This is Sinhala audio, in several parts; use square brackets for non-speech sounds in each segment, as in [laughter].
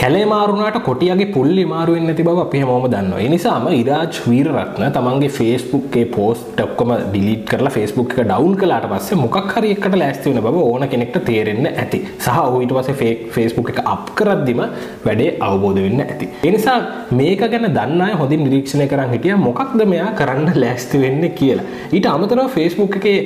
කැලේ මාරුණාට කොටියගේ පුල්ලි මාරු වෙන්නේ නැති බව අපි හැමෝම දන්නවා. ඒ නිසාම ඉරාජ් වීරරත්න තමන්ගේ Facebook එකේ post ඔක්කොම delete කරලා Facebook එක down කළාට පස්සේ මොකක් හරි එකකට ලෑස්ති වෙන බව ඕන කෙනෙක්ට තේරෙන්න ඇති. සහ ඔහු ඊට පස්සේ fake Facebook එක up කරද්දිම වැඩේ අවබෝධ වෙන්න ඇති. ඒ නිසා මේක ගැන දන්න අය හොඳින් නිරීක්ෂණය කරන් හිටියා මොකක්ද මෙයා කරන්න [laughs] ලෑස්ති වෙන්නේ කියලා. ඊට අමතරව Facebook එකේ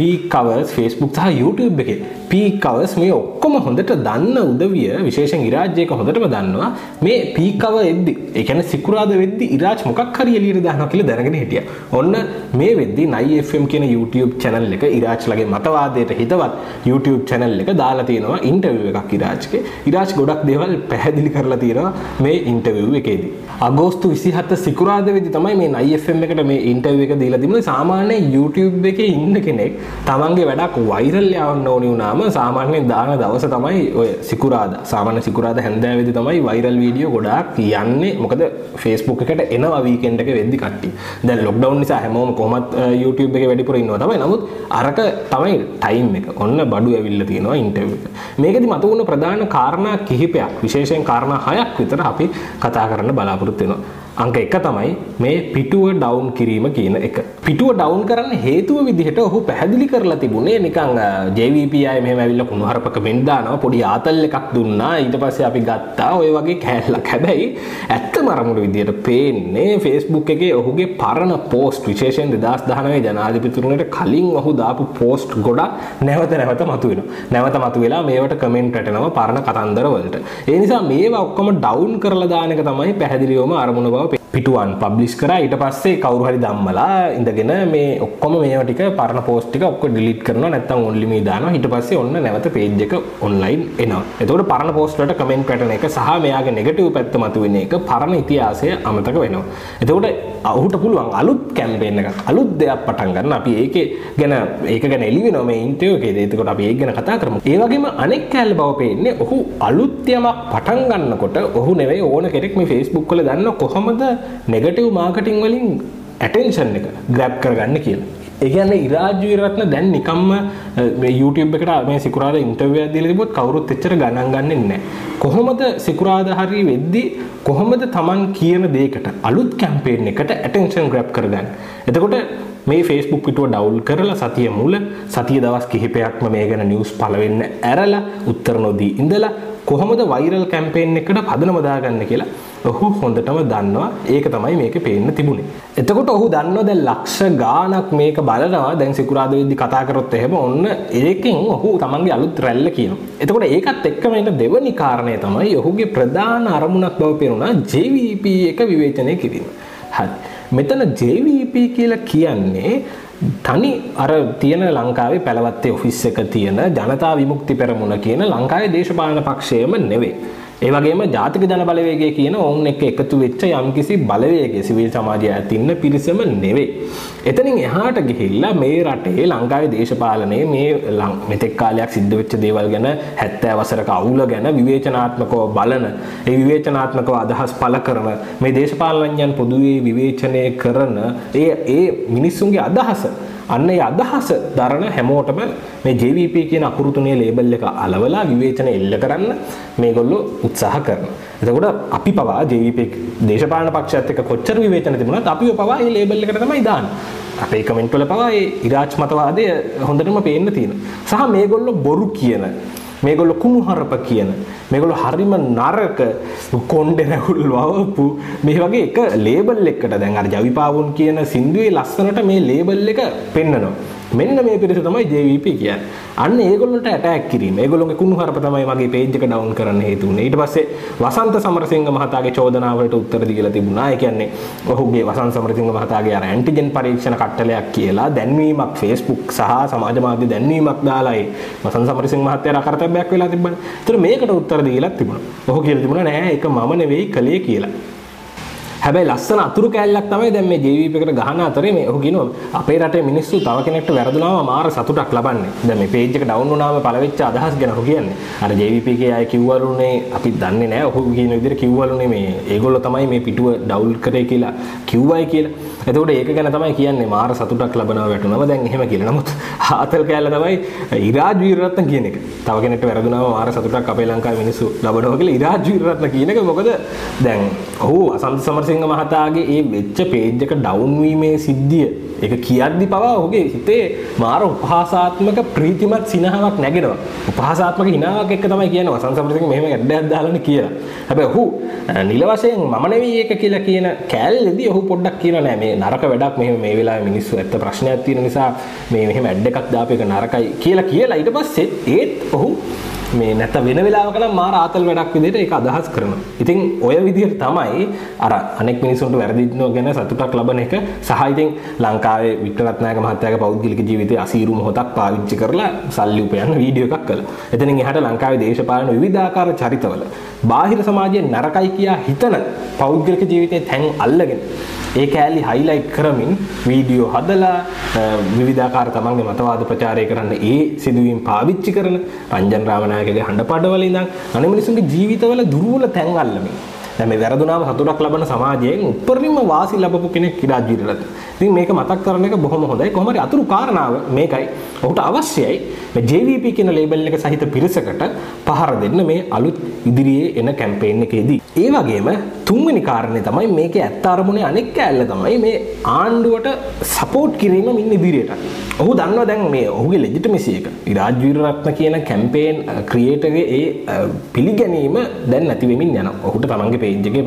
peak covers Facebook සහ YouTube එකේ peak covers මේ ඔක්කොම හොඳට දන්න උදවිය විශේෂයෙන් ඉරාජ්‍යයක හොඳටම දන්නවා මේ පීකව එද්දි ඒ කියන්නේ සිකුරාද වෙද්දි ඉරාජ් මොකක් හරි එළියට දානවා කියලා දැනගෙන හිටියා. ඔන්න මේ වෙද්දි නයි FM කියන YouTube channel එක ඉරාජ්ලගේ මතවාදයට හිතවත් YouTube channel එක දාලා තියෙනවා ඉන්ටර්විව් එකක් ඉරාජ්ගේ. ඉරාජ් ගොඩක් දේවල් පැහැදිලි කරලා තියෙනවා මේ ඉන්ටර්විව් එකේදී. අගෝස්තු 27 සිකුරාදා වෙද්දි තමයි මේ නයි FM එකට මේ ඉන්ටර්විව් එක දීලා තිබුණේ. සාමාන්‍ය YouTube එකේ ඉන්න කෙනෙක් තමන්ගේ වැඩක් වෛරල් යවන්න ඕනි වුණාම සාමාන්‍යයෙන් දාන දවස තමයි ඔය සිකුරාදා. සාමාන්‍ය සිකුරාදා හැන්දෑවෙදි තමයි වෛරල් වීඩියෝ ගොඩාක් යන්නේ මොකද Facebook එකට එනවා වීකෙන්ඩ් එක වෙද්දි කට්ටිය. දැන් ලොක්ඩවුන් නිසා හැමෝම කොහොමත් YouTube එකේ වැඩිපුර ඉන්නවා තමයි. නමුත් අරක තමයි ටයිම් එක. ඔන්න බඩු ඇවිල්ලා තියෙනවා ඉන්ටර්විව් එක. මේකෙදි මතුවුණු ප්‍රධාන කාරණා කිහිපයක් විශේෂයෙන් කාරණා හයක් විතර අපි කතා කරන්න බලාපොරොත්තු වෙනවා. අංක එක තමයි මේ පිටුව ඩවුන් කිරීම කියන එක. පිටුව ඩවුන් කරන්න හේතුව විදිහට ඔහු පැහැදිලි කරලා තිබුණේ නිකන් JVP අය මෙහෙම ඇවිල්ලා කුණුහරුපක වෙන්න දානවා පොඩි ආතල් එකක් දුන්නා ඊට පස්සේ අපි ගත්තා ඔය වගේ කෑල්ලක්. හැබැයි ඇත්තම අරමුණු විදිහට පේන්නේ Facebook එකේ ඔහුගේ පරණ පෝස්ට් විශේෂයෙන් 2019 ජනාධිපතිතුමනට කලින් ඔහු දාපු පෝස්ට් ගොඩක් නැවත නැවත මතුවෙනවා. නැවත මතුවෙලා මේවට කමෙන්ට් රැටෙනවා පරණ කතන්දර වලට. ඒ නිසා මේවා ඔක්කොම ඩවුන් කරලා දාන එක තමයි පැහැදිලිවම අරමුණ බව golpe. පිටුවන් පබ්ලිස් කර ඊට පස්සේ කවුරු හරි දම්මලා ඉඳගෙන මේ ඔක්කොම මේවා ටික පරණ පෝස්ට් ටික ඔක්කොම ඩිලීට් කරනවා නැත්නම් ඔන්ලි මේ දානවා ඊට පස්සේ ඔන්න නැවත පේජ් එක ඔන්ලයින් එනවා. එතකොට පරණ පෝස්ට් වලට කමෙන්ට් පැටර්න් එක සහ මෙයාගේ නෙගටිව් පැත්ත මතුවෙන එක පරණ ඉතිහාසය අමතක වෙනවා. එතකොට ඔහුට පුළුවන් අලුත් කැම්පේන් එකක් අලුත් දෙයක් පටන් ගන්න. අපි ඒකේ ගැන ඒක ගැන එළි වෙනවා මේ ඉන්ටර්විව් එකේදී. එතකොට අපි ඒක ගැන කතා කරමු. ඒ වගේම අනෙක් කැලේ බව පේන්නේ ඔහු අලුත් යමක් පටන් ගන්නකොට ඔහු නෙවෙයි ඕන කෙනෙක් මේ Facebook වල දන්න කොහොමද නෙගටව් මාර්කටිං වලින් ඇටෙන්ෂන් එක ග්‍රැප් කරගන්න කියලා. ඒ කියන්නේ ඉරාජ් වීරරත්න දැන් නිකම්ම මේ YouTube එකට මේ සිකුරාදා ඉන්ටර්විව් එකක් දීලා තිබුත් කවුරුත් එච්චර ගණන් ගන්නෙ නැහැ. කොහොමද සිකුරාදා හරි වෙද්දි කොහොමද Taman කියන දෙයකට අලුත් කැම්පේන් එකට ඇටෙන්ෂන් ග්‍රැප් කරගන්නේ. එතකොට මේ Facebook පිටුව ඩවුල් කරලා සතිය මුල සතිය දවස් කිහිපයක්ම මේ ගැන නිවුස් පළ වෙන්න ඇරලා උත්තර නොදී ඉඳලා කොහොමද වෛරල් කැම්පේන් එකට පදනම දාගන්න කියලා ඔහු හොඳටම දන්නවා ඒක තමයි මේක පේන්න තිබුණේ. එතකොට ඔහු දන්නවා දැන් ලක්ෂ ගාණක් මේක බලනවා දැන් සිකුරාදා වෙද්දි කතා කරොත් එහෙම ඔන්න ඒකෙන් ඔහු තමන්ගේ අලුත් රැල්ල කියනවා. එතකොට ඒකත් එක්කම එන දෙවනි කාරණය තමයි ඔහුගේ ප්‍රධාන අරමුණක් බව පේනවා JVP එක විවේචනය කිරීම. හරි. මෙතන JVP කියලා කියන්නේ තනි අර තියෙන ලංකාවේ පැලවත්තේ ඔෆිස් එක තියෙන ජනතා විමුක්ති පෙරමුණ කියන ලංකාවේ දේශපාලන පක්ෂයම නෙවෙයි. ඒ වගේම ජාතික ජන බලවේගය කියන ඔවුන් එක්ක එකතු වෙච්ච යම්කිසි බලවේගය සිවිල් සමාජය ඇතින්න පිරිසම නෙවෙයි. එතනින් එහාට ගිහිල්ලා මේ රටේ ලංකාවේ දේශපාලනයේ මේ මෙතෙක් කාලයක් සිද්ධ වෙච්ච දේවල් ගැන 70 වසරක අවුල ගැන විවේචනාත්මකව බලන, ඒ විවේචනාත්මකව අදහස් පළ කරන මේ දේශපාලනඥයන් පොදුවේ විවේචනය කරන ඒ ඒ මිනිස්සුන්ගේ අදහස අන්න ඒ අදහස දරන හැමෝටම මේ JVP කියන අකුරු තුනේ ලේබල් එක අලවලා විවේචන එල්ල කරන්න මේගොල්ලෝ උත්සාහ කරනවා. එතකොට අපි පවා JVP දේශපාලන පක්ෂයත් එක්ක කොච්චර විවේචන තිබුණත් අපිව පවා මේ ලේබල් එකට තමයි දාන්නේ. අපේ කමෙන්ට් වල පවා ඒ ඉරාජ් මතවාදය හොඳටම පේන්න තියෙනවා. සහ මේගොල්ලෝ බොරු කියන මේගොල්ලෝ කුණුහරුප කියන මේගොල්ලෝ හරිම නරක කොණ්ඩේ රැහුල් වවපු මේ වගේ එක ලේබල් එකකට දැන් අර ජවිපාවුන් කියන සින්දුවේ ලස්සනට මේ ලේබල් එක පෙන්නනවා මෙන්න මේ පිරිස තමයි JVP කියන්නේ. අන්න ඒගොල්ලන්ට ඇටැක් කිරීම. ඒගොල්ලෝගේ කුණුහරුප තමයි මගේ පේජ් එක ඩවුන් කරන්න හේතු වුනේ. ඊට පස්සේ වසන්ත සමරසිංහ මහතාගේ චෝදනාවලට උත්තර දීලා තිබුණා. ඒ කියන්නේ ඔහුගේ වසන්ත සමරසිංහ මහතාගේ අර ඇන්ටිජන් පරීක්ෂණ කට්ටලයක් කියලා දැන්වීමක් Facebook සහ සමාජ මාධ්‍ය දැන්වීමක් දාලායි වසන්ත සමරසිංහ මහත්තයාට අකරතැබ්බයක් වෙලා තිබ්බනේ. ඒතර මේකට උත්තර දීලා තිබුණා. ඔහු කියලා තිබුණා නෑ ඒක මම නෙවෙයි කලේ කියලා. හැබැයි ලස්සන අතුරු කෑල්ලක් තමයි දැන් මේ JVP එකට ගහන අතරේ මේ ඔහු කියනවා අපේ රටේ මිනිස්සු තව කෙනෙක්ට වැරදුනාම මාර සතුටක් ලබන්නේ. දැන් මේ පේජ් එක ඩවුන් වුණාම පළවෙච්ච අදහස් ගැන ඔහු කියන්නේ. අර JVP එකේ අය කිව්වලුනේ අපි දන්නේ නැහැ ඔහු කියන විදිහට කිව්වලුනේ මේ ඒගොල්ලෝ තමයි මේ පිටුව ඩවුල් කරේ කියලා කිව්වයි කියලා. එතකොට ඒක ගැන තමයි කියන්නේ මාර සතුටක් ලබනවා වැටුනම දැන් එහෙම කියලා. නමුත් ආතල් කෑල්ල තමයි ඉරාජ් වීරරත්න කියන එක. තව කෙනෙක්ට වැරදුනාම මාර සතුටක් අපේ ලංකාවේ මිනිස්සු ලබනවා කියලා ඉරාජ් වීරරත්න කියන එක මොකද දැන් ඔහු අසන්ත සමරසිංහ මහතාගේ ඒ වෙච්ච පේජ් එක ඩවුන් වීමේ සිද්ධිය ඒක කියද්දි පවා ඔහුගේ හිතේ මාර උපහාසාත්මක ප්‍රීතිමත් සිනහාවක් නැගෙනවා. උපහාසාත්මක හිනාවක් එක්ක තමයි කියන්නේ වසන්ත සමරසිංහ මෙහෙම ඇඩ්ඩයක් දාලානේ කියලා. හැබැයි ඔහු නිල වශයෙන් මම නෙවෙයි ඒක කියලා කියන කෑල්ලේදී ඔහු පොඩ්ඩක් කියනවා නෑ මේ නරක වැඩක් මෙහෙම මේ වෙලාවේ මිනිස්සු ඇත්ත ප්‍රශ්නයක් තියෙන නිසා මේ මෙහෙම ඇඩ් එකක් දාපු එක නරකයි කියලා කියලා ඊට පස්සේ ඒත් ඔහු මේ නැත්ත වෙන වෙලාවක නම් මාර ආතල් වැඩක් විදිහට ඒක අදහස් කරනවා. ඉතින් ඔය විදිහට තමයි අර අනෙක් මිනිසුන්ට වැරදිනවා ගැන සතුටක් ලබන එක සහ ඉතින් ලංකාවේ වික්ටර් රත්නායක මහත්තයාගේ පෞද්ගලික ජීවිතයේ අසීරු මොහොතක් පාවිච්චි කරලා සල්ලි උපයන්න වීඩියෝ එකක් කළා. එතනින් එහාට ලංකාවේ දේශපාලන විවිධාකාර චරිතවල බාහිර සමාජයේ නරකයි කියා හිතන පෞද්ගලික ජීවිතයේ තැන් අල්ලගෙන ඒ කෑලි හයිලයිට් කරමින් වීඩියෝ හදලා විවිධාකාර තමන්ගේ මතවාද ප්‍රචාරය කරන්න ඒ සිදුවීම් පාවිච්චි කරන රංජන් රාමනායකගේ හඬපඩවල ඉඳන් අනිත් මිනිසුන්ගේ ජීවිතවල දුර්වල තැන් අල්ලමින් දැන් මේ වැරදුනාම සතුටක් ලබන සමාජයෙන් උපරිම වාසි ලැබපු කෙනෙක් ඉරාජ් විරලත්. ඉතින් මේක මතක් කරන එක බොහොම හොඳයි. කොහොම හරි අතුරු කාරණාව මේකයි. ඔහුට අවශ්‍යයි මේ JVP කියන ලේබල් එක සහිත පිරිසකට පහර දෙන්න මේ අලුත් ඉදිරියේ එන කැම්පේන් එකේදී. ඒ වගේම තුන්වෙනි කාරණේ තමයි මේකේ ඇත්ත අරමුණේ අනෙක් කෑල්ල තමයි මේ ආණ්ඩුවට සපෝට් කිරීම මින් ඉදිරියට. ඔහු දන්නවා දැන් මේ ඔහුගේ ලෙජිටමසි එක. ඉරාජ් වීරරත්න කියන කැම්පේන් ක්‍රියේටර්ගේ ඒ පිළිගැනීම දැන් නැති වෙමින් යනවා. ඔහුට තමන්ගේ පේජ් එකේ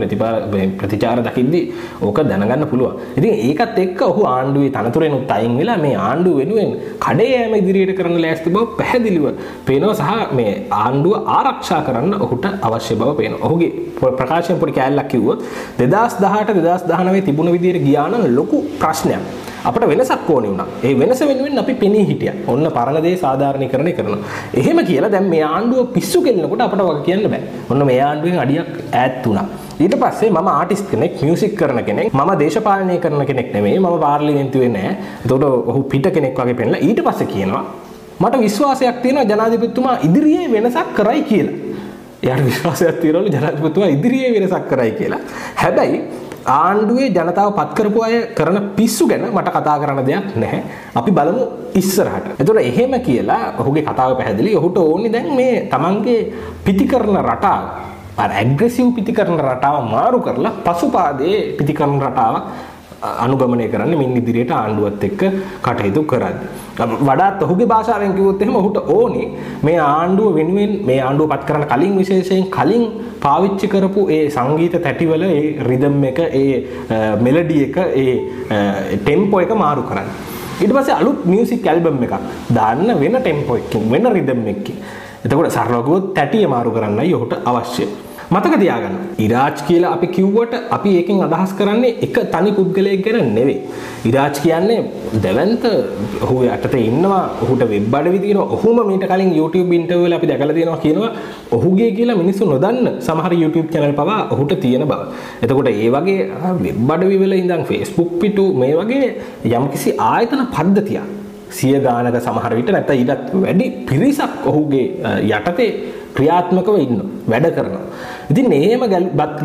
ප්‍රතිචාර දකිද්දී ඕක දැනගන්න පුළුවන්. ඉතින් ඒකත් එක්ක ඔහු ආණ්ඩුවේ තනතුරෙනුත් අයින් වෙලා මේ ආණ්ඩුව වෙනුවෙන් කඩේ යෑම ඉදිරියට කරන්න ලෑස්ති බව පැහැදිලිව පේනවා සහ මේ ආණ්ඩුව ආරක්ෂා කරන්න ඔහුට අවශ්‍ය බව පේනවා. ඔහුගේ ප්‍රකාශයෙන් පොඩි කෑල්ලක් කිව්වොත් 2018 2019 තිබුණ විදිහට ගියා නම් ලොකු ප්‍රශ්නයක්. අපට වෙනසක් ඕනි වුණා. ඒ වෙනස වෙනුවෙන් අපි පෙනී හිටියා. ඔන්න පරණ දේ සාධාරණීකරණය කරනවා. එහෙම කියලා දැන් මේ ආණ්ඩුව පිස්සු කෙල්ලනකොට අපට වගේ කියන්න බෑ. ඔන්න මේ ආණ්ඩුවෙන් අඩියක් ඈත් වුණා. ඊට පස්සේ මම ආටිස්ට් කෙනෙක් මියුසික් කරන කෙනෙක් මම දේශපාලනය කරන කෙනෙක් නෙමෙයි මම පාර්ලිමේන්තුවේ නෑ එතකොට ඔහු පිට කෙනෙක් වගේ පෙන්නලා ඊට පස්සේ කියනවා මට විශ්වාසයක් තියෙනවා ජනාධිපතිතුමා ඉදිරියේ වෙනසක් කරයි කියලා එයාට විශ්වාසයක් තියෙනවලු ජනාධිපතිතුමා ඉදිරියේ වෙනසක් කරයි කියලා හැබැයි ආණ්ඩුවේ ජනතාව පත් කරපු අය කරන පිස්සු ගැන මට කතා කරන්න දෙයක් නැහැ. අපි බලමු ඉස්සරහට. එතකොට එහෙම කියලා ඔහුගේ කතාව පැහැදිලි. ඔහුට ඕනේ දැන් මේ තමන්ගේ පිටිකරන රටාව අර ඇග්‍රෙසිව් පිටිකරන රටාව මාරු කරලා පසුපාදයේ පිටිකරන රටාවක් අනුගමනය කරන්න මින් ඉදිරියට ආණ්ඩුවත් එක්ක කටයුතු කරද්දි. වඩාත් ඔහුගේ භාෂාවෙන් කිව්වොත් එහෙම ඔහුට ඕනේ මේ ආණ්ඩුව වෙනුවෙන් මේ ආණ්ඩුව පත් කරන කලින් විශේෂයෙන් කලින් පාවිච්චි කරපු ඒ සංගීත තැටිවල ඒ රිදම් එක ඒ මෙලඩි එක ඒ ටෙම්පෝ එක මාරු කරන්න. ඊට පස්සේ අලුත් මියුසික් ඇල්බම් එකක් දාන්න වෙන ටෙම්පෝ එකකින් වෙන රිදම් එකකින්. එතකොට සරලව කිව්වොත් තැටිය මාරු කරන්නයි ඔහුට අවශ්‍ය. මතක තියාගන්න. ඉරාජ් කියලා අපි කිව්වට අපි ඒකෙන් අදහස් කරන්නේ එක තනි පුද්ගලයෙක් ගැන නෙවෙයි. ඉරාජ් කියන්නේ දැවන්ත ඔහු යටතේ ඉන්නවා ඔහුට වෙබ් අඩවි තියෙනවා ඔහුම මීට කලින් YouTube ඉන්ටර්විව් වල අපි දැකලා තියෙනවා කියනවා ඔහුගේ කියලා මිනිස්සු නොදන්න සමහර YouTube channel පවා ඔහුට තියෙන බව. එතකොට ඒ වගේ වෙබ් අඩවි වල ඉඳන් Facebook පිටු මේ වගේ යම්කිසි ආයතන පද්ධතියක් සිය ගානක සමහර විට නැත්නම් ඊටත් වැඩි පිරිසක් ඔහුගේ යටතේ ක්‍රියාත්මකව ඉන්න වැඩ කරනවා. ඉතින් එහෙම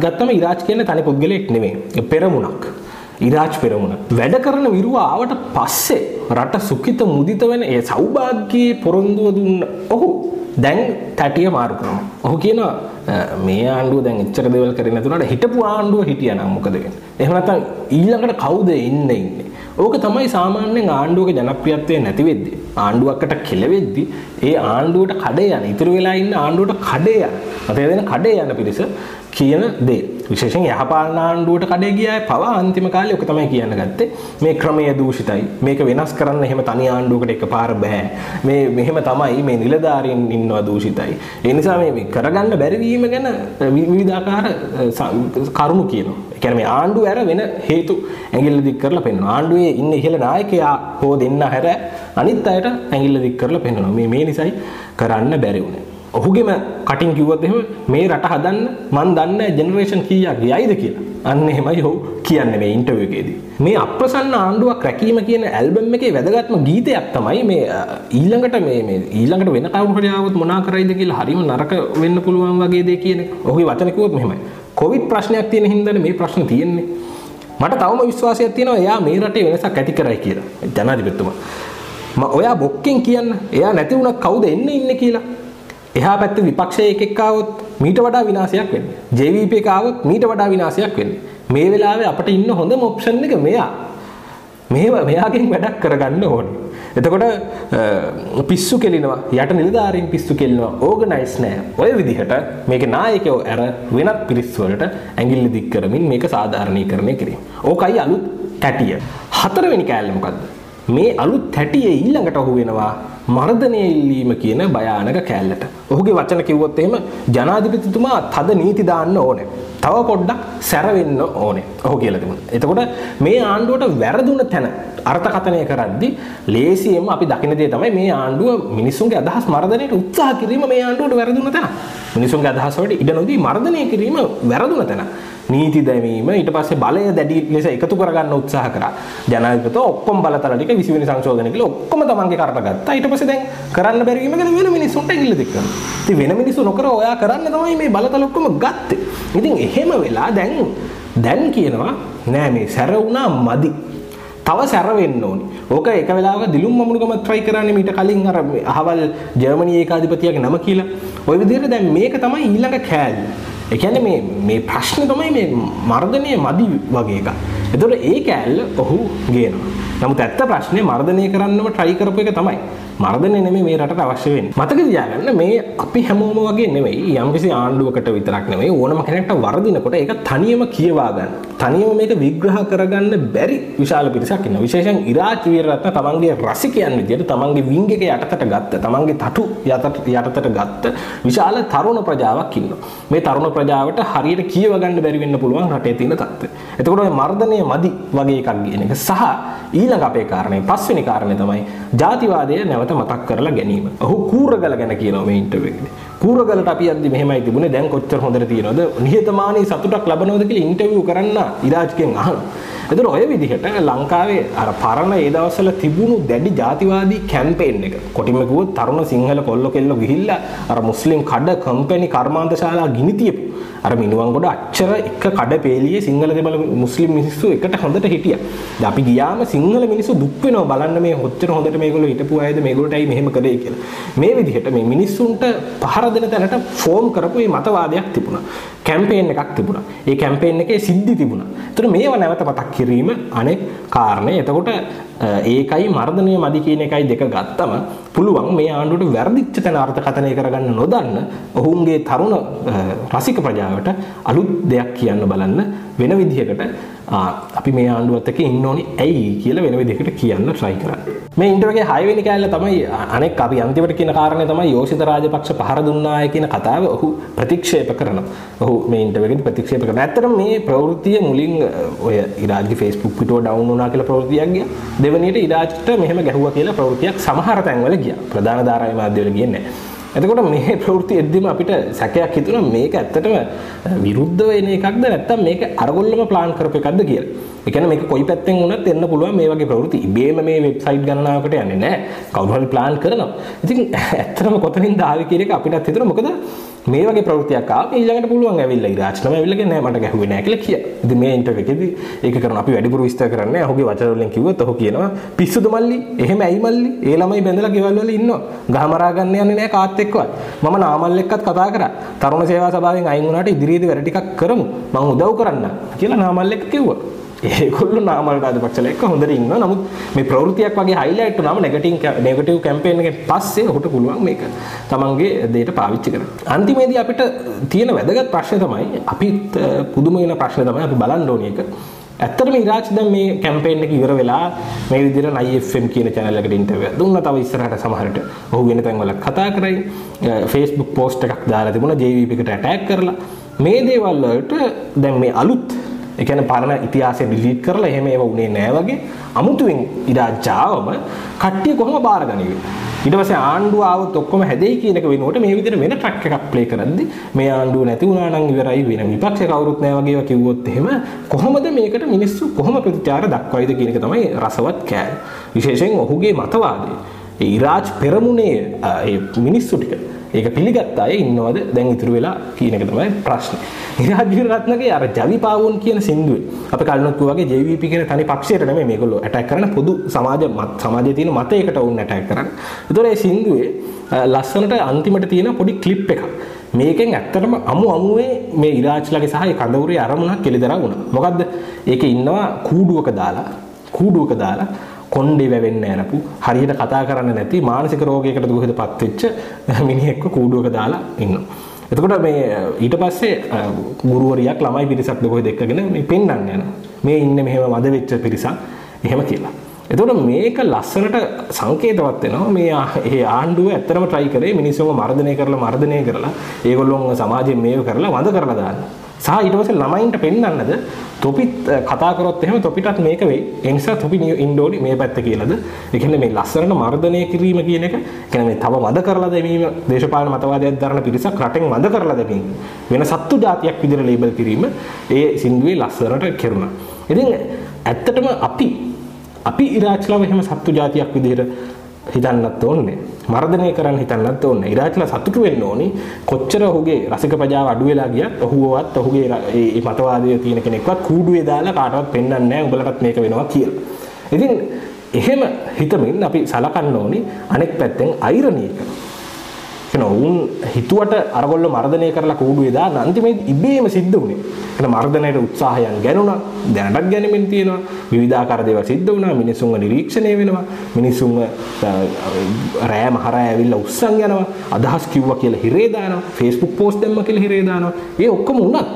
ගත්තම ඉරාජ් කියන්නේ තනි පුද්ගලයෙක් නෙමෙයි. පෙරමුණක්. ඉරාජ් පෙරමුණ. වැඩ කරන විරුව ආවට පස්සේ රට සුඛිත මුදිත වෙන ඒ සෞභාග්‍යයේ පොරොන්දුව දුන්න ඔහු දැන් තැටිය මාරු කරනවා. ඔහු කියනවා මේ ආණ්ඩුව දැන් එච්චර දේවල් කරේ නැතුණාට හිටපු ආණ්ඩුව හිටියනම් මොකද වෙන්නේ? එහෙම නැත්නම් ඊළඟට කවුද එන්නේ ඉන්නේ? ඕක තමයි සාමාන්‍යයෙන් ආණ්ඩුවක ජනප්‍රියත්වය නැති වෙද්දී. ආණ්ඩුවකට කෙලවෙද්දී ඒ ආණ්ඩුවට කඩේ යන ඉතුරු වෙලා ඉන්න ආණ්ඩුවට කඩේ යන මතය දෙන කඩේ යන පිරිස කියන දේ. විශේෂයෙන් යහපාලන ආණ්ඩුවට කඩේ ගියාය පවා අන්තිම කාලේ ඔක තමයි කියන්න ගත්තේ. මේ ක්‍රමය දූෂිතයි. මේක වෙනස් කරන්න එහෙම තනි ආණ්ඩුවකට එකපාර බෑ. මේ මෙහෙම තමයි මේ නිලධාරීන් ඉන්නවා දූෂිතයි. ඒ නිසා මේ කරගන්න බැරි වීම ගැන විවිධාකාර කරුණු කියනවා. ඒ කියන්නේ මේ ආණ්ඩුව ඇර වෙන හේතු ඇඟිල්ල දික් කරලා පෙන්වනවා ආණ්ඩුවේ ඉන්න ඉහළ නායකයා හෝ දෙන්න හැර අනිත් අයට ඇඟිල්ල දික් කරලා පෙන්වනවා මේ මේ නිසයි කරන්න බැරි වුණේ ඔහුගෙම කටින් කිව්වොත් එහෙම මේ රට හදන්න මන් දන්නේ ජෙනරේෂන් කීයක් යයිද කියලා. අන්න එහෙමයි ඔහු කියන්නේ මේ ඉන්ටර්විව් එකේදී. මේ අප්‍රසන්න ආණ්ඩුවක් රැකීම කියන ඇල්බම් එකේ වැදගත්ම ගීතයක් තමයි මේ ඊළඟට මේ මේ ඊළඟට වෙන කවුරු හරි ආවොත් මොනා කරයිද කියලා හරිම නරක වෙන්න පුළුවන් වගේ දේ කියන එක. ඔහුගේ වචන කිව්වොත් මෙහෙමයි. කොවිඩ් ප්‍රශ්නයක් තියෙන හින්දානේ මේ ප්‍රශ්න තියෙන්නේ. මට තවම විශ්වාසයක් තියෙනවා එයා මේ රටේ වෙනසක් ඇති කරයි කියලා. ජනාධිපතිතුමා. ඔයා බොක්කෙන් කියන්න එයා නැති වුණා කවුද එන්න ඉන්නේ කියලා. එහා පැත්තේ විපක්ෂයේ එකෙක් ආවොත් මීට වඩා විනාශයක් වෙන්නේ. JVP එක ආවොත් මීට වඩා විනාශයක් වෙන්නේ. මේ වෙලාවේ අපිට ඉන්න හොඳම ඔප්ෂන් එක මෙයා. මෙහෙම මෙයාගෙන් වැඩක් කරගන්න ඕනේ. එතකොට පිස්සු කෙලිනවා යට නිලධාරීන් පිස්සු කෙලිනවා ඕගනයිස් නෑ ඔය විදිහට මේක නායකයෝ ඇර වෙනත් පිරිස් වලට ඇඟිල්ල දික් කරමින් මේක සාධාරණීකරණය කිරීම. ඕකයි අලුත් කැටිය. හතරවෙනි කෑල්ල මොකද්ද? මේ අලුත් හැටියේ ඊළඟට ඔහු වෙනවා මර්ධනය ඉල්ලීම කියන භයානක කෑල්ලට. ඔහුගේ වචන කිව්වොත් එහෙම ජනාධිපතිතුමා තද නීති දාන්න ඕනේ. තව පොඩ්ඩක් සැරවෙන්න ඕනේ. ඔහු කියලා තිබුණා. එතකොට මේ ආණ්ඩුවට වැරදුන තැන අර්ථකථනය කරද්දී ලේසියෙන්ම අපි දකින දේ තමයි මේ ආණ්ඩුව මිනිසුන්ගේ අදහස් මර්ධනයට උත්සාහ කිරීම මේ ආණ්ඩුවට වැරදුන තැන. මිනිසුන්ගේ අදහස් වලට ඉඩ නොදී මර්ධනය කිරීම වැරදුන තැන. නීති දැමීම ඊට පස්සේ බලය දැඩි ලෙස එකතු කරගන්න උත්සාහ කරා. ජනාධිපතිතුමා ඔක්කොම බලතල ටික 20 වෙනි සංශෝධනය කියලා ඔක්කොම තමන්ගේ කරට ගත්තා. ඊට පස්සේ දැන් කරන්න බැරි වීම ගැන වෙන මිනිස්සුන්ට ඇඟිල්ල දික් කරනවා. ඉතින් වෙන මිනිස්සු නොකර ඔයා කරන්න තමයි මේ බලතල ඔක්කොම ගත්තේ. ඉතින් එහෙම වෙලා දැන් දැන් කියනවා නෑ මේ සැර වුණා මදි. තව සැර වෙන්න ඕනි. ඕක එක වෙලාවක දිලුම් මමුණුකම try කරන්නේ මීට කලින් අර අහවල් ජර්මනි ඒකාධිපතියගේ නම කියලා. ওই විදිහට දැන් මේක තමයි ඊළඟ කෑල්ල. ඒ කියන්නේ මේ මේ ප්‍රශ්නේ තමයි මේ මර්ධනය මදි වගේ එකක්. එතකොට ඒ කෑල්ල ඔහු ගේනවා. නමුත් ඇත්ත ප්‍රශ්නේ මර්ධනය කරන්නම try කරපු එක තමයි. මර්ධනය නෙමෙයි මේ රටට අවශ්‍ය වෙන්නේ. මතක තියාගන්න මේ අපි හැමෝම වගේ නෙමෙයි යම්කිසි ආණ්ඩුවකට විතරක් නෙමෙයි ඕනම කෙනෙක්ට වරදිනකොට ඒක තනියම කියවා ගන්න. තනියම මේක විග්‍රහ කරගන්න බැරි විශාල පිරිසක් ඉන්නවා. විශේෂයෙන් ඉරාජ් වීරරත්න තමන්ගේ රසිකයන් විදියට තමන්ගේ විංග් එක යටතට ගත්ත, තමන්ගේ තටු යටතට යටතට ගත්ත විශාල තරුණ ප්‍රජාවක් ඉන්නවා. මේ තරුණ ප්‍රජාවට හරියට කියව ගන්න බැරි වෙන්න පුළුවන් රටේ තියෙන තත්ත්වය. එතකොට මේ මර්ධනය මදි වගේ එකක් කියන එක සහ ඊළඟ අපේ කාරණේ පස්වෙනි කාරණේ තමයි ජාතිවාදය නැවත මතක් කරලා ගැනීම. ඔහු කූරගල ගැන කියනවා මේ ඉන්ටර්විව් එකේදී. කූරගලට අපි යද්දි මෙහෙමයි තිබුණේ දැන් කොච්චර හොඳට තියෙනවද? නිහතමානී සතුටක් ලබනවද කියලා ඉන්ටර්විව් කරන්න ඉරාජ්ගෙන් අහනවා. එතකොට ඔය විදිහට ලංකාවේ අර පරණ ඒ දවස්වල තිබුණු දැඩි ජාතිවාදී කැම්පේන් එක. කොටින්ම කිව්වොත් තරුණ සිංහල කොල්ල කෙල්ල ගිහිල්ලා අර මුස්ලිම් කඩ කම්පැනි කර්මාන්තශාලා ගිනි තියපු අර මිනුවන්ගොඩ අච්චර එක කඩ පේලියේ සිංහල දෙමළ මුස්ලිම් මිනිස්සු එකට හොඳට හිටියා. දැන් අපි ගියාම සිංහල මිනිස්සු දුක් වෙනවා බලන්න මේ කොච්චර හොඳට මේගොල්ලෝ හිටපු අයද මේගොල්ලෝටයි මෙහෙම කළේ කියලා. මේ විදිහට මේ මිනිස්සුන්ට පහර දෙන තැනට ෆෝම් කරපු මේ මතවාදයක් තිබුණා. කැම්පේන් එකක් තිබුණා. ඒ කැම්පේන් එකේ සිද්ධි තිබුණා. ඒතර මේව නැවත මතක් කිරීම අනෙක් කාරණේ. එතකොට ඒකයි මර්ධනය මදි කියන එකයි දෙක ගත්තම පුළුවන් මේ ආණ්ඩුවට වැරදිච්ච තැන අර්ථකථනය කරගන්න නොදන්න ඔවුන්ගේ තරුණ රසික ප්‍රජාවට අලුත් දෙයක් කියන්න බලන්න වෙන විදිහකට අපි මේ ආණ්ඩුවත් එක්ක ඉන්න ඕනි ඇයි කියලා වෙන විදිහකට කියන්න try කරන්න. මේ ඉන්ටර්වියුවේ 6 වෙනි කෑල්ල තමයි අනෙක් අපි අන්තිමට කියන කාරණේ තමයි යෝෂිත රාජපක්ෂ පහර දුන්නාය කියන කතාව ඔහු ප්‍රතික්ෂේප කරනවා. ඔහු මේ ඉන්ටර්වියුවේදී ප්‍රතික්ෂේප කරනවා. ඇත්තටම මේ ප්‍රවෘත්තිය මුලින් ඔය ඉරාජ්ගේ Facebook පිටුව ඩවුන් වුණා කියලා ප්‍රවෘත්තියක් ගියා. දෙවනියට ඉරාජ්ට මෙහෙම ගැහුවා කියලා ප්‍රවෘත්තියක් සමහර තැන්වල ගියා. ප්‍රධාන ධාරාවේ මාධ්‍යවල ගියේ නැහැ. එතකොට මේ ප්‍රවෘත්ති එද්දිම අපිට සැකයක් හිතුණා මේක ඇත්තටම විරුද්ධ වෙන එකක්ද නැත්නම් මේක අරගොල්ලම ප්ලාන් කරපු එකක්ද කියලා. ඒ කියන්නේ මේක කොයි පැත්තෙන් වුණත් එන්න පුළුවන් මේ වගේ ප්‍රවෘත්ති. ඉබේම මේ වෙබ්සයිට් ගණනාවකට යන්නේ නැහැ. කවුරු හරි ප්ලාන් කරනවා. ඉතින් ඇත්තටම කොතනින්ද ආවේ කියන එක අපිටත් හිතෙනවා. මොකද මේ වගේ ප්‍රවෘත්තියක් ආව ඊළඟට පුළුවන් ඇවිල්ලා ඉරාජ්නම ඇවිල්ලා කියන්නේ මට ගැහුවේ නැහැ කියලා කිය. ඉතින් මේ ඉන්ටර්වියු එකේදී ඒක කරන අපි වැඩිපුර විස්තර කරන්නේ ඔහුගේ වචන වලින් කිව්වොත් ඔහු කියනවා පිස්සුද මල්ලි එහෙම ඇයි මල්ලි ඒ ළමයි බැඳලා ගෙවල් වල ඉන්නවා. ගහමරා ගන්න යන්නේ නැහැ කාත් එක්කවත්. මම නාමල් එක්කත් කතා කරා. තරුණ සේවා සභාවෙන් අයින් වුණාට ඉදිරියේදී වැඩ ටිකක් කරමු. මම උදව් කරන්න කියලා නාමල් එක්ක කිව්වා. ඒගොල්ලෝ නාමල් රාජපක්ෂලා එක්ක හොඳට ඉන්නවා. නමුත් මේ ප්‍රවෘත්තියක් වගේ හයිලයිට් වුණාම නෙගටිව් නෙගටිව් කැම්පේන් එකෙන් පස්සේ ඔහුට පුළුවන් මේක තමන්ගේ දෙයට පාවිච්චි කරන්න. අන්තිමේදී අපිට තියෙන වැදගත් ප්‍රශ්නේ තමයි අපිත් පුදුම වෙන ප්‍රශ්නේ තමයි අපි බලන්න ඕනේ ඒක. ඇත්තටම ඉරාජ් දැන් මේ කැම්පේන් එක ඉවර වෙලා මේ විදිහට IFM කියන channel එකට ඉන්ටර්විව් දුන්නා. තව ඉස්සරහට සමහරට ඔහු වෙන තැන්වල කතා කරයි. Facebook post එකක් දාලා තිබුණා JVP එකට attack කරලා. මේ දේවල් වලට දැන් මේ අලුත් ඒ කියන්නේ පරණ ඉතිහාසය ඩිලීට් කරලා එහෙම ඒව උනේ නෑ වගේ අමුතුවෙන් ඉරාජාවම කට්ටිය කොහොම බාරගනිවි ඊට පස්සේ ආණ්ඩුව ආවොත් ඔක්කොම හැදෙයි කියන එක වෙනුවට මේ විදිහට වෙන ට්‍රැක් එකක් ප්ලේ කරද්දි මේ ආණ්ඩුව නැති වුණා නම් ඉවරයි වෙන විපක්ෂ කවුරුත් නැහැ වගේ ඒවා කිව්වොත් එහෙම කොහොමද මේකට මිනිස්සු කොහොම ප්‍රතිචාර දක්වයිද කියන එක තමයි රසවත් කෑම. විශේෂයෙන් ඔහුගේ මතවාදය. ඒ ඉරාජ් පෙරමුණේ ඒ මිනිස්සු ටික ඒක පිළිගත් අය ඉන්නවද දැන් ඉතුරු වෙලා කියන එක තමයි ප්‍රශ්නේ. ඉරාජ් වීරරත්නගේ අර ජවි පාවුන් කියන සින්දුවේ අපි කලිනුත් වගේ JVP කියන තනි පක්ෂයට නෙමෙයි මේගොල්ලෝ ඇටැක් කරන පොදු සමාජ සමාජයේ තියෙන මතයකට වුන් ඇටැක් කරන්නේ. ඒතකොට ඒ සින්දුවේ ලස්සනට අන්තිමට තියෙන පොඩි ක්ලිප් එකක්. මේකෙන් ඇත්තටම අමු අමුවේ මේ ඉරාජ්ලගේ සහ ඒ කඳවුරේ අරමුණක් කෙලිදරා වුණා. මොකද්ද? ඒකේ ඉන්නවා කූඩුවක දාලා කූඩුවක දාලා කොන්්ඩේ වැවෙන්න ඇනපු හරියට කතා කරන්න නැති මානසික රෝගයකට දුහද පත්වෙච්ච [laughs] මිනිහෙක්ව කූඩුවක දාලා ඉන්න. එතකොට මේ ඊට පස්සේ ගුරුවරයක් ළමයි පිරිසක් දකොයි දෙක්කගෙන මේ පෙන්න්න යන මේ ඉන්න මෙහෙම මද වෙච්ච පිරිසක් එහෙම කියලා. එතකොට මේක ලස්සනට සංකේතවත් වෙනවා මේ ඒ ආණ්ඩුව ඇත්තටම try කරේ මිනිස්සුන්ව මර්ධනය කරලා මර්ධනය කරලා ඒගොල්ලොන්ව සමාජයෙන් මේව කරලා වඳ කරලා දාන්න. සහ ඊට පස්සේ ළමයින්ට පෙන්වන්නද තොපිත් කතා කරොත් එහෙම තොපිටත් මේක වෙයි. ඒ නිසා තොපි ඉන්න ඕනි මේ පැත්ත කියලාද. ඒ කියන්නේ මේ ලස්සනට මර්ධනය කිරීම කියන එක කියන්නේ මේ තව මද කරලා දැමීම දේශපාලන මතවාදයක් දරන පිරිසක් රටෙන් මද කරලා දැමීම වෙන සත්තු జాතියක් විදිහට ලේබල් කිරීම ඒ සින්දුවේ ලස්සනට කෙරුණා. ඉතින් ඇත්තටම අපි අපි ඉරාච්ලව එහෙම සත්තු జాතියක් විදිහට හිතන්නත් ඕනේ. මර්ධනය කරන්න හිතන්නත් ඕනේ. ඉරාච්ලා සතුටු වෙන්න ඕනි. කොච්චර ඔහුගේ රසික ප්‍රජාව අඩු වෙලා ගියත් ඔහුවවත් ඔහුගේ මේ මතවාදය තියෙන කෙනෙක්වත් කූඩුවේ දාලා කාටවත් පෙන්වන්නේ නැහැ උඹලටත් මේක වෙනවා කියලා. ඉතින් එහෙම හිතමින් අපි සලකන්න ඕනි අනෙක් පැත්තෙන් අයිරණී එක. එන ඔවුන් හිතුවට අරගොල්ල මර්ධනය කරලා කූඩුවේ දාන අන්තිමේදී ඉබේම සිද්ධ වුණේ. එන මර්ධනයට උත්සාහයන් ගැනුණා. දැනටත් ගැනීමෙන් තියෙනවා. විවිධාකාර දේවල් සිද්ධ වුණා. මිනිසුන්ව නිරීක්ෂණය වෙනවා. මිනිසුන්ව රෑ මහරෑ ඇවිල්ලා උස්සන් යනවා. අදහස් කිව්වා කියලා හිරේ දානවා. Facebook post දැම්ම කියලා හිරේ දානවා. ඒ ඔක්කොම වුණත්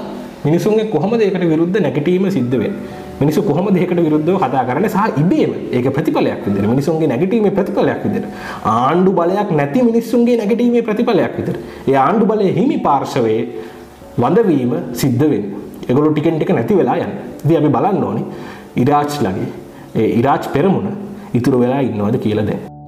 මිනිසුන්ගේ කොහොමද ඒකට විරුද්ධ නැගිටීම සිද්ධ වෙන්නේ? මිනිස්සු කොහොමද ඒකට විරුද්ධව කතා කරන්නේ? සහ ඉබේම ඒක ප්‍රතිඵලයක් විදිහට මිනිසුන්ගේ නැගිටීමේ ප්‍රතිඵලයක් විදිහට ආණ්ඩු බලයක් නැති මිනිස්සුන්ගේ නැගිටීමේ ප්‍රතිඵලයක් විදිහට ඒ ආණ්ඩු බලයේ හිමි පාර්ශවයේ වඳවීම සිද්ධ වෙන්නේ ඒගොල්ලෝ ටිකෙන් ටික නැති වෙලා යන්නේ ඉතින් අපි බලන්න ඕනේ ඉරාජ්ලගේ ඒ ඉරාජ් පෙරමුණ ඉතුරු වෙලා ඉන්නවද කියලා දැන්.